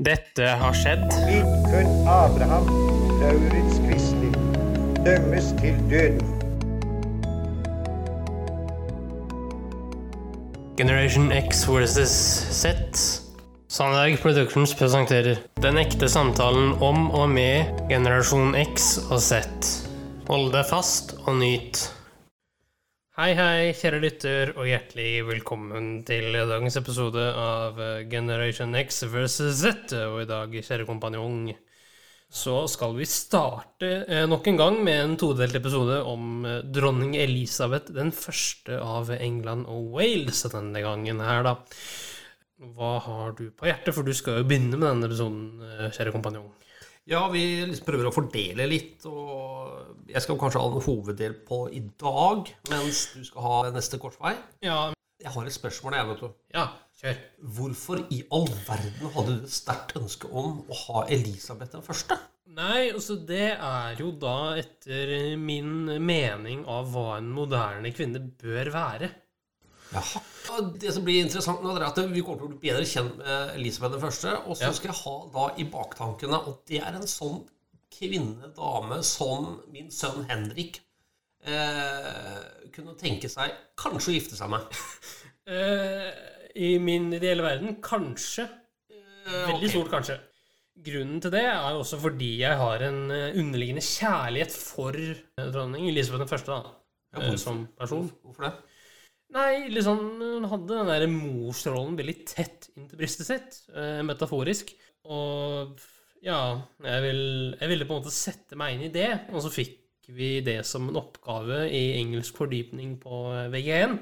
Dette har skjedd. Vidkun Abraham, Lauritz Quisling, dømmes til døden. Generation X versus Z. Sandberg Productions presenterer Den ekte samtalen om og med generasjon X og Z. Hold deg fast og nyt. Hei, hei, kjære lytter, og hjertelig velkommen til dagens episode av Generation X versus Z. Og i dag, kjære kompanjong, så skal vi starte eh, nok en gang med en todelt episode om eh, dronning Elisabeth den første av England og Wales denne gangen her, da. Hva har du på hjertet, for du skal jo begynne med denne episoden, eh, kjære kompanjong. Ja, vi liksom prøver å fordele litt, og jeg skal kanskje ha en hoveddel på i dag, mens du skal ha neste korsvei. Ja, Jeg har et spørsmål, jeg, vet du. ja, kjør. Hvorfor i all verden hadde du et sterkt ønske om å ha Elisabeth den første? Nei, altså det er jo da etter min mening av hva en moderne kvinne bør være. Jaha. Det som blir interessant nå, er at vi kommer til å bli bedre kjent med Elisabeth den første, og så Ja. skal jeg ha da i baktankene at det er en sånn kvinne, dame, som min sønn Henrik eh, kunne tenke seg kanskje å gifte seg med. Eh, I min ideelle verden kanskje. Veldig okay. stort kanskje. Grunnen til det er også fordi jeg har en eh, underliggende kjærlighet for eh, dronning Elisabeth den første, da. Eh, som person. Hvorfor det? Nei, liksom, hun hadde den der morsrollen veldig tett inntil brystet sitt, eh, metaforisk. Og ja, jeg, vil, jeg ville på en måte sette meg inn i det, og så fikk vi det som en oppgave i engelsk fordypning på eh, VG1.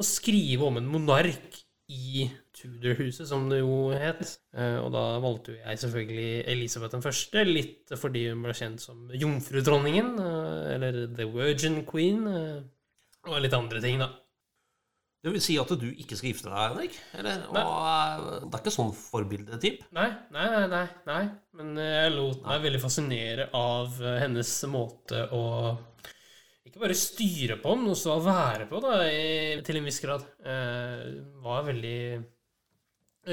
Å skrive om en monark i Tudor-huset, som det jo het. Eh, Og da valgte jo jeg selvfølgelig Elisabeth den første, litt fordi hun ble kjent som jomfrudronningen, eller The Virgin Queen, og litt andre ting, da. Det vil si at du ikke skal gifte deg, Henrik? Eller? Og, eh, det er ikke sånn forbildetyp? Nei, nei, nei, nei, nei. Men jeg lot meg veldig fascinere av eh, hennes måte å ikke bare styre på, men også å være på, da, i, til en viss grad. Eh, var veldig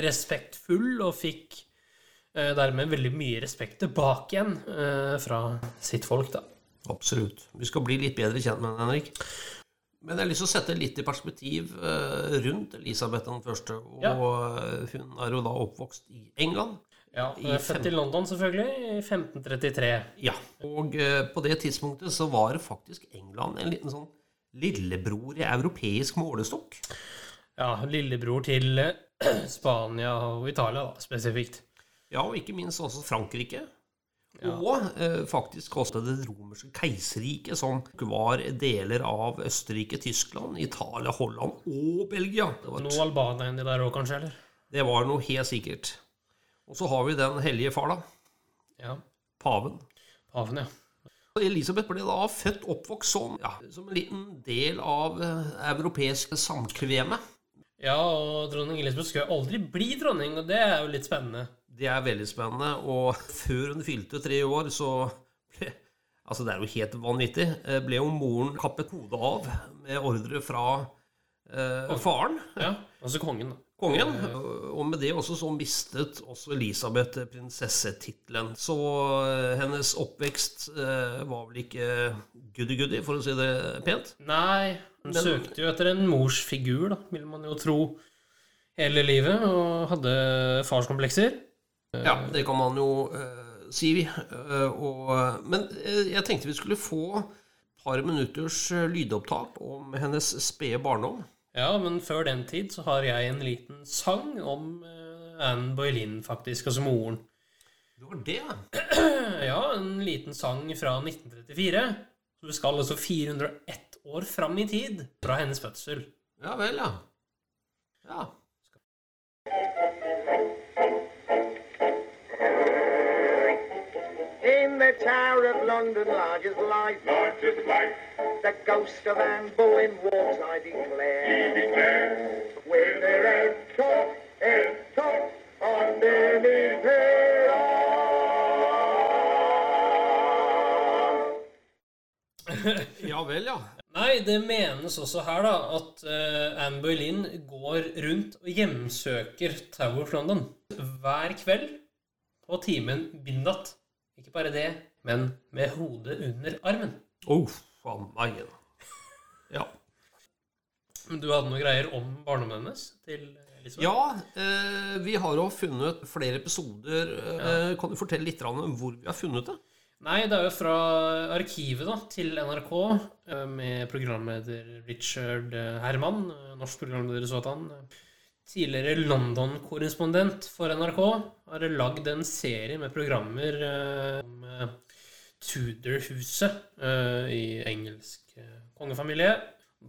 respektfull og fikk eh, dermed veldig mye respekt tilbake igjen eh, fra sitt folk, da. Absolutt. Vi skal bli litt bedre kjent med henne, Henrik. Men jeg har lyst til å sette litt i perspektiv eh, rundt Elisabeth den første. Og Ja. eh, hun er jo da oppvokst i England. Ja, I Født i London, selvfølgelig, i 1533. Ja. Og eh, på det tidspunktet så var faktisk England en liten sånn lillebror i europeisk målestokk. Ja, lillebror til Spania og Italia, da, spesifikt. Ja, og ikke minst også Frankrike. Ja. Og eh, faktisk også det romerske keiserriket, som var deler av Østerrike, Tyskland, Italia, Holland og Belgia. Det var, Noe Albania inni der òg, kanskje? eller? det var noe helt sikkert. Og så har vi den hellige far, da. Ja. Paven. Paven, ja. Elisabeth ble da født oppvokst som, ja, som en liten del av eh, europeisk samkveme. Ja, og dronning Elisabeth skulle aldri bli dronning, og det er jo litt spennende. Det er veldig spennende. Og før hun fylte tre år, så ble Altså, det er jo helt vanvittig. eh, Ble jo moren kappet hodet av med ordre fra eh, faren, Ja, Altså kongen, kongen. Og med det også så mistet også Elisabeth prinsessetittelen. Så eh, hennes oppvekst eh, var vel ikke goody-goody, for å si det pent. Nei, hun Men- søkte jo etter en mors figur, da, vil man jo tro, hele livet, og hadde farskomplekser. Ja, det kan man jo uh, si. Uh, og, men eh, jeg tenkte vi skulle få et par minutters eh, lydopptak om hennes spede barndom. Ja, men før den tid så har jeg en liten sang om eh, Anne Boylin, faktisk, altså moren. Det var det. Ja, en liten sang fra 1934. Så vi skal altså 401 år fram i tid fra hennes fødsel. Ja vel, ja. Ja. The Tower of London, large as life, Large as life, the ghost of Anne Boleyn walks, I declare. he declares, With her head top, head top, her arm. ja vel, ja. Nei, det menes også her da at uh, Anne Boleyn går rundt og hjemsøker Tower of London hver kveld på timen Bindat. Ikke bare det, men med hodet under armen. Oh, faen meg. Ja. Men du hadde noen greier om barndommen hennes til Elisabeth? Ja, eh, vi har jo funnet flere episoder. Eh, Kan du fortelle litt om hvor vi har funnet det? Nei, det er jo fra arkivet da, til NRK, eh, med programleder Richard eh, Herman, norsk programleder sådan. Tidligere London-korrespondent for NRK, har lagd en serie med programmer eh, om eh, Tudor-huset eh, i engelsk kongefamilie.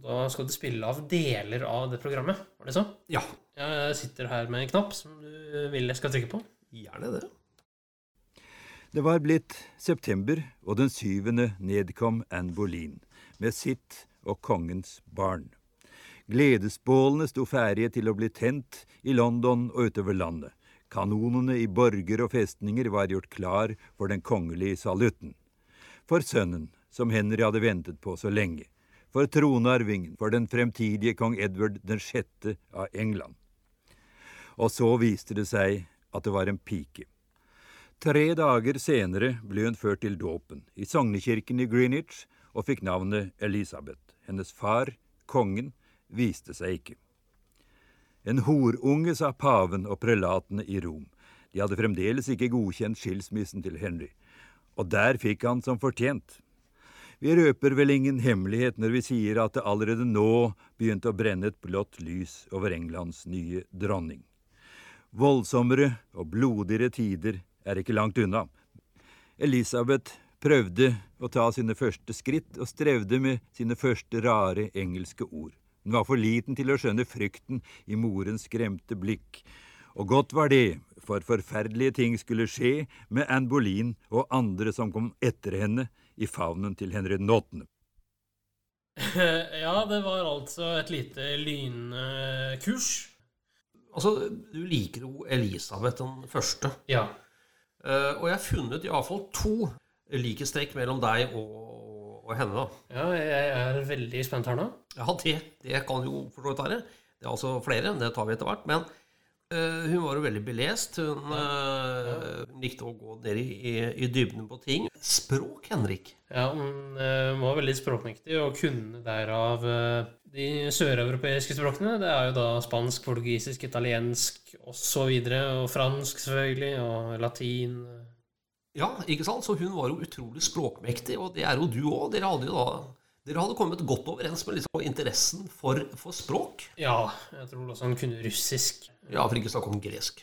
Da skal du spille av deler av det programmet, var det så? Ja, Jeg sitter her med en knapp som du vil jeg skal trykke på. gjerne det. Det var blitt september, og den syvende nedkom Anne Boleyn med sitt og kongens barn. Gledesbålene sto ferdige til å bli tent i London og utover landet. Kanonene i borger og festninger var gjort klar for den kongelige salutten. For sønnen, som Henry hadde ventet på så lenge. For tronarvingen, for den fremtidige kong Edward den sjette av England. Og så viste det seg at det var en pike. Tre dager senere ble hun ført til dåpen i sognekirken i Greenwich og fikk navnet Elisabeth. Hennes far, kongen, viste seg ikke. En horunge, sa paven og prelatene i Rom. De hadde fremdeles ikke godkjent skilsmissen til Henry, og der fikk han som fortjent. Vi røper vel ingen hemmelighet når vi sier at det allerede nå begynte å brenne et blått lys over Englands nye dronning. Voldsommere og blodigere tider er ikke langt unna. Elisabeth prøvde å ta sine første skritt og strevde med sine første rare engelske ord. Hun var for liten til å skjønne frykten i morens skremte blikk. Og godt var det, for forferdelige ting skulle skje med Anne Boleyn og andre som kom etter henne i favnen til Henry den åttende. Ja, det var altså et lite lynkurs. Altså, du liker jo Elisabeth den første. Ja. Eh, og jeg har funnet iallfall to likhetstrekk mellom deg og, og henne. da. ja, jeg er veldig spent her nå. Ja, det, det kan jo for så vidt være. Det er altså flere, det tar vi etter hvert. Men uh, hun var jo veldig belest. Hun eh, likte å gå ned i, i, i dybden på ting. Språk, Henrik. Ja, hun uh, var veldig språkmektig og kunne derav de søreuropeiske språkene. Det er jo da spansk, portugisisk, italiensk osv. Og, og fransk, selvfølgelig, og latin. Ja, ikke sant? Så hun var jo utrolig språkmektig, og det er jo du òg. Dere hadde jo da dere hadde kommet godt overens med liksom interessen for, for språk. Ja, jeg tror også han kunne russisk. Ja, for ikke snakke om gresk.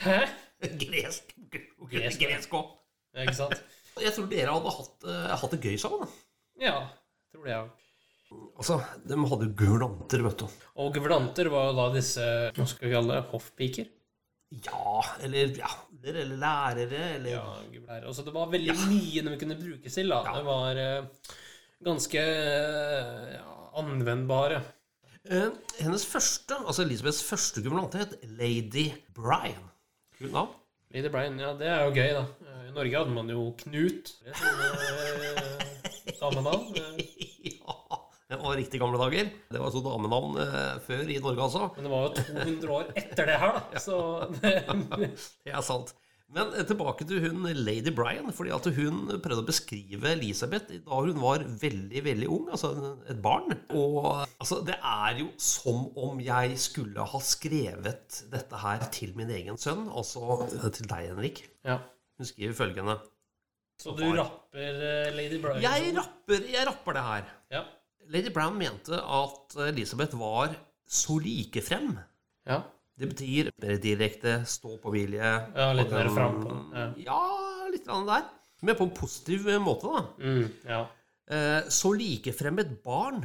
Hæ? Gresk. Gresk, Gresk òg. Ja, Ikke sant? Jeg tror dere hadde hatt, uh, hatt det gøy sammen. Ja, tror det, òg. Altså, De hadde guvernanter, vet du. Og guvernanter var jo da disse hva skal vi kalle det, hoffpiker. Ja, eller ja, eller lærere, eller Ja, gubler. Altså, det var veldig mye de kunne brukes til. da. Ja. Det var uh, ganske uh, ja, anvendbare. Eh, Hennes første, altså Elisabeths første guvernante het Lady Bryan. Kult navn. Lady Brian, ja, det er jo gøy, da. I Norge hadde man jo Knut. Damenavn. Ja, riktig gamle dager. Det var så damenavn eh, før i Norge, altså. Men det var jo 200 år etter det her, da. Så det, er sant. Men eh, tilbake til hun Lady Bryan. fordi at hun prøvde å beskrive Elisabeth da hun var veldig veldig ung, altså et barn. Og altså, det er jo som om jeg skulle ha skrevet dette her til min egen sønn, altså eh, til deg, Henrik. ja. Hun skriver følgende Så du rapper Lady Brian? Jeg rapper, jeg rapper det her. Ja. Lady Brown mente at Elisabeth var så likefrem. ja. Det betyr mer direkte, stå på vilje. Ja, litt og mer frem. frampå, ja. Ja, litt der. Men på en positiv måte, da. Mm, ja. Så Så likefrem et barn,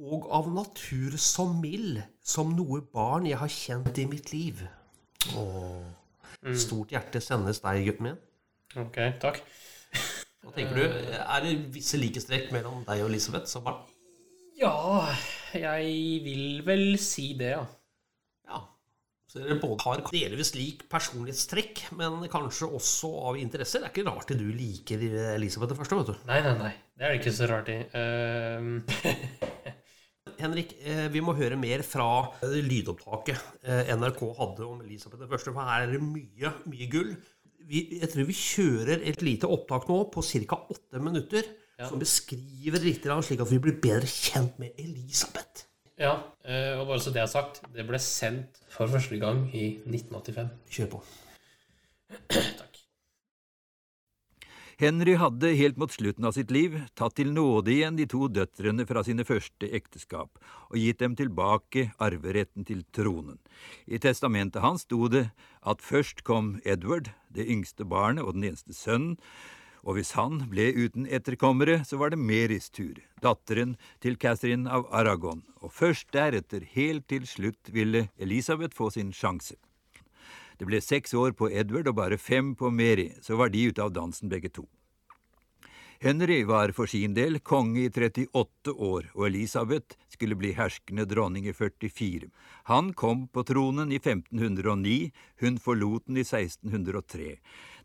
og av natur så mild som noe barn jeg har kjent i mitt liv. Åh. Mm. Stort hjerte sendes deg, gutten min. Ok, takk. Hva tenker du? Er det visse likestrekk mellom deg og Elisabeth som barn? Ja, jeg vil vel si det, ja. Ja. Så dere både har delvis lik personlighetstrekk, men kanskje også av interesser. Det er ikke rart du liker Elisabeth det første, vet du. Nei, nei, nei. Det er det ikke så rart i. Uh... Henrik, eh, vi må høre mer fra lydopptaket eh, NRK hadde om Elisabeth 1., for her er det mye, mye gull. Jeg tror vi kjører et lite opptak nå på ca. åtte minutter, som beskriver litt, grann slik at vi blir bedre kjent med Elisabeth. Ja, eh, og bare så det er sagt, det ble sendt for første gang i 1985. Kjør på. Takk. Henry hadde helt mot slutten av sitt liv tatt til nåde igjen de to døtrene fra sine første ekteskap og gitt dem tilbake arveretten til tronen. I testamentet hans sto det at først kom Edward, det yngste barnet og den eneste sønnen, og hvis han ble uten etterkommere, så var det Merys tur, datteren til Catherine av Aragon, og først deretter, helt til slutt, ville Elisabeth få sin sjanse. Det ble seks år på Edward og bare fem på Mary, så var de ute av dansen begge to. Henry var for sin del konge i 38 år, og Elisabeth skulle bli herskende dronning i 44. Han kom på tronen i 1509, hun forlot den i 1603.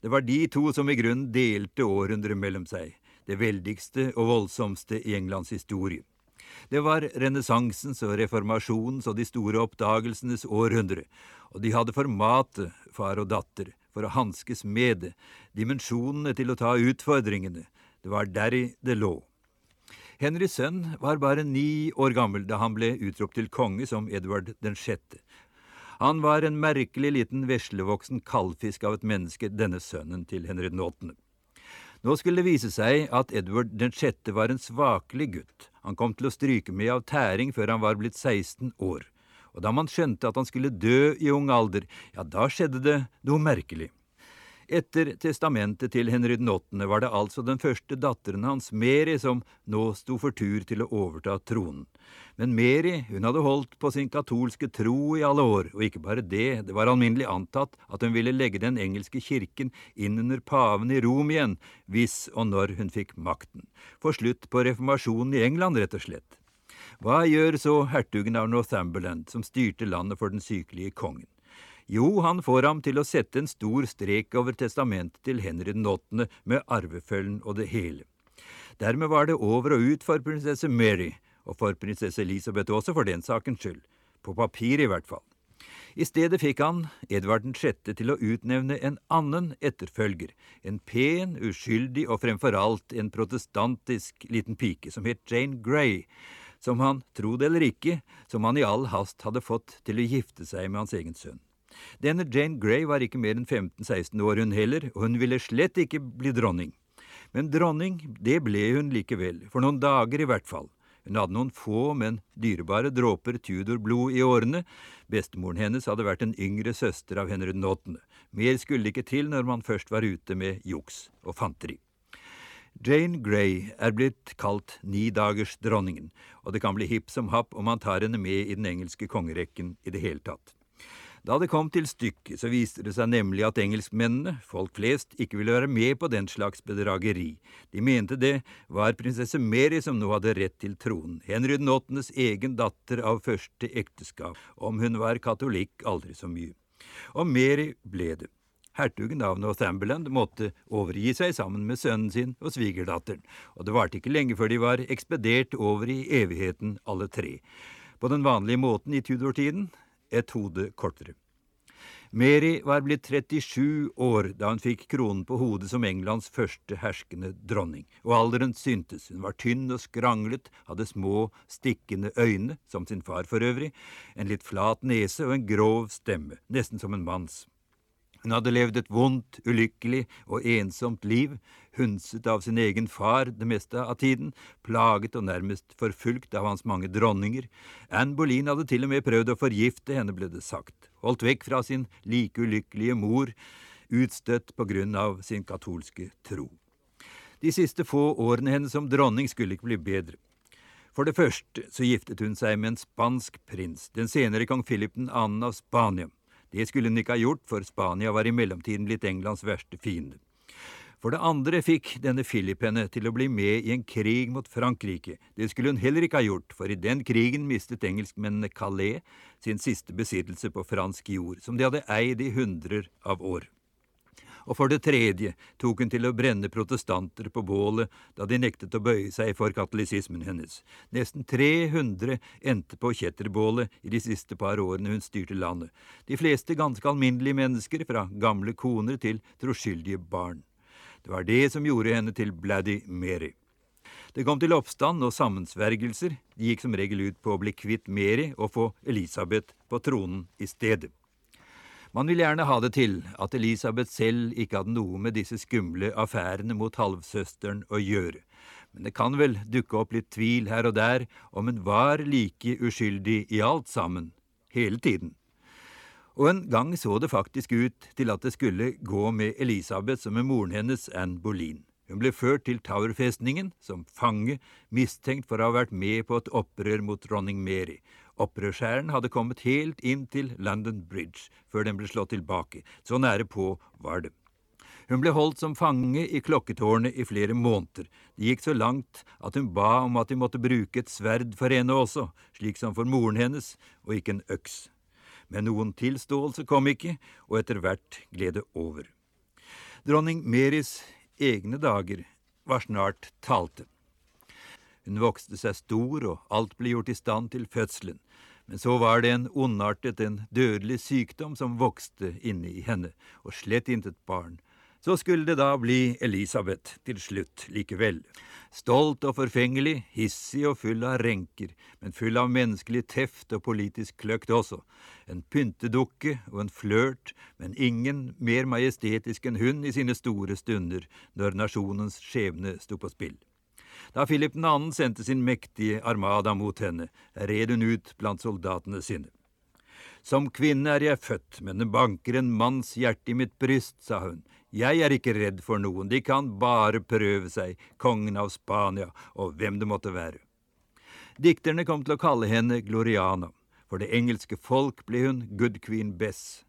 Det var de to som i grunnen delte århundret mellom seg, det veldigste og voldsomste i Englands historie. Det var renessansens og reformasjonens og de store oppdagelsenes århundre, og de hadde formatet, far og datter, for å hanskes med det, dimensjonene til å ta utfordringene, det var deri det lå. Henrys sønn var bare ni år gammel da han ble utropt til konge som Edvard den sjette. Han var en merkelig liten veslevoksen kaldfisk av et menneske, denne sønnen til Henry åttende. Nå skulle det vise seg at Edward den sjette var en svakelig gutt. Han kom til å stryke med av tæring før han var blitt 16 år. Og da man skjønte at han skulle dø i ung alder, ja, da skjedde det noe merkelig. Etter testamentet til Henry den åttende var det altså den første datteren hans, Mary, som nå sto for tur til å overta tronen. Men Mary hun hadde holdt på sin katolske tro i alle år, og ikke bare det, det var alminnelig antatt at hun ville legge den engelske kirken inn under paven i Rom igjen, hvis og når hun fikk makten. Få slutt på reformasjonen i England, rett og slett. Hva gjør så hertugen av Northumberland, som styrte landet for den sykelige kongen? Jo, han får ham til å sette en stor strek over testamentet til Henry den åttende med arvefølgen og det hele. Dermed var det over og ut for prinsesse Mary, og for prinsesse Elisabeth også, for den sakens skyld. På papir, i hvert fall. I stedet fikk han Edvard 6. til å utnevne en annen etterfølger, en pen, uskyldig og fremfor alt en protestantisk liten pike som het Jane Grey, som han, tro det eller ikke, som han i all hast hadde fått til å gifte seg med hans egen sønn. Denne Jane Grey var ikke mer enn 15–16 år, hun heller, og hun ville slett ikke bli dronning. Men dronning, det ble hun likevel, for noen dager i hvert fall. Hun hadde noen få, men dyrebare dråper Tudor-blod i årene. Bestemoren hennes hadde vært en yngre søster av Henry den åttende. Mer skulle ikke til når man først var ute med juks og fanteri. Jane Grey er blitt kalt nidagersdronningen, og det kan bli hipp som happ om man tar henne med i den engelske kongerekken i det hele tatt. Da det kom til stykket, så viste det seg nemlig at engelskmennene, folk flest, ikke ville være med på den slags bedrageri. De mente det var prinsesse Mary som nå hadde rett til tronen, Henry den åttendes egen datter av første ekteskap, om hun var katolikk aldri så mye. Og Mary ble det. Hertugen av Northumberland måtte overgi seg sammen med sønnen sin og svigerdatteren, og det varte ikke lenge før de var ekspedert over i evigheten alle tre. På den vanlige måten i Tudor-tiden, et hode kortere. Mary var blitt 37 år da hun fikk kronen på hodet som Englands første herskende dronning, og alderen syntes. Hun var tynn og skranglet, hadde små, stikkende øyne, som sin far for øvrig, en litt flat nese og en grov stemme, nesten som en manns. Hun hadde levd et vondt, ulykkelig og ensomt liv, hundset av sin egen far det meste av tiden, plaget og nærmest forfulgt av hans mange dronninger. Anne Boleyn hadde til og med prøvd å forgifte henne, ble det sagt, holdt vekk fra sin like ulykkelige mor, utstøtt på grunn av sin katolske tro. De siste få årene hennes som dronning skulle ikke bli bedre. For det første så giftet hun seg med en spansk prins, den senere kong Philip 2. av Spania. Det skulle hun ikke ha gjort, for Spania var i mellomtiden blitt Englands verste fiende. For det andre fikk denne Philip henne til å bli med i en krig mot Frankrike. Det skulle hun heller ikke ha gjort, for i den krigen mistet engelskmennene Calais, sin siste besittelse på fransk jord, som de hadde eid i hundrer av år. Og for det tredje tok hun til å brenne protestanter på bålet da de nektet å bøye seg for katolisismen hennes. Nesten 300 endte på kjetterbålet i de siste par årene hun styrte landet. De fleste ganske alminnelige mennesker, fra gamle koner til troskyldige barn. Det var det som gjorde henne til Bloody Mary. Det kom til oppstand og sammensvergelser. De gikk som regel ut på å bli kvitt Mary og få Elisabeth på tronen i stedet. Man vil gjerne ha det til at Elisabeth selv ikke hadde noe med disse skumle affærene mot halvsøsteren å gjøre, men det kan vel dukke opp litt tvil her og der om hun var like uskyldig i alt sammen, hele tiden. Og en gang så det faktisk ut til at det skulle gå med Elisabeth som med moren hennes, Anne Boleyn. Hun ble ført til Tower-festningen som fange, mistenkt for å ha vært med på et opprør mot dronning Mary. Opprørshæren hadde kommet helt inn til London Bridge før den ble slått tilbake. Så nære på var det. Hun ble holdt som fange i klokketårnet i flere måneder. Det gikk så langt at hun ba om at de måtte bruke et sverd for henne også, slik som for moren hennes, og ikke en øks. Men noen tilståelse kom ikke, og etter hvert gled det over. Dronning Meris egne dager var snart talte. Hun vokste seg stor, og alt ble gjort i stand til fødselen, men så var det en ondartet, en dødelig sykdom som vokste inne i henne, og slett intet barn. Så skulle det da bli Elisabeth til slutt likevel. Stolt og forfengelig, hissig og full av renker, men full av menneskelig teft og politisk kløkt også. En pyntedukke og en flørt, men ingen mer majestetisk enn hun i sine store stunder, når nasjonens skjebne sto på spill. Da Philip 2. sendte sin mektige armada mot henne, red hun ut blant soldatene sine. Som kvinne er jeg født, men det banker en manns hjerte i mitt bryst, sa hun. Jeg er ikke redd for noen, de kan bare prøve seg, kongen av Spania og hvem det måtte være. Dikterne kom til å kalle henne Gloriana. For det engelske folk ble hun Good Queen Bess.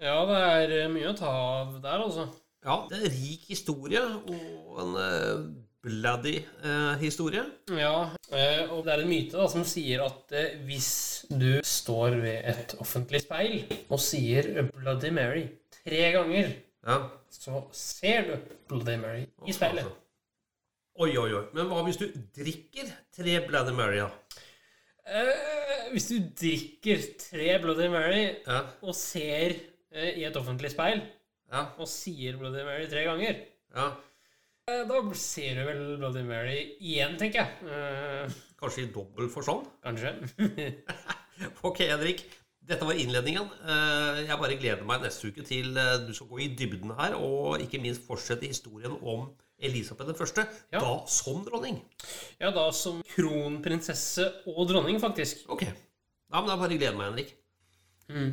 Ja, det er eh, mye å ta av der, altså. Ja, det er en rik historie og en uh, bloody eh, historie. Ja, eh, og det er en myte da, som sier at eh, hvis du står ved et offentlig speil og sier 'Bloody Mary' tre ganger, Ja. så ser du Bloody Mary i speilet. Altså. Oi, oi, oi. Men hva hvis du drikker tre Bloody Mary, da? Eh, hvis du drikker tre Bloody Mary Ja. og ser eh, i et offentlig speil Ja. og sier Bloody Mary tre ganger, ja. Eh, da ser du vel Bloody Mary igjen, tenker jeg. Eh, Kanskje i dobbel forstand? kanskje. Ok, Henrik. Dette var innledningen. Eh, Jeg bare gleder meg neste uke til du skal gå i dybden her, og ikke minst fortsette historien om Elisabeth den første, Ja. da som dronning. ja, da som kronprinsesse og dronning, faktisk. Ok. Ja, men da bare gleder meg, Henrik. Mm.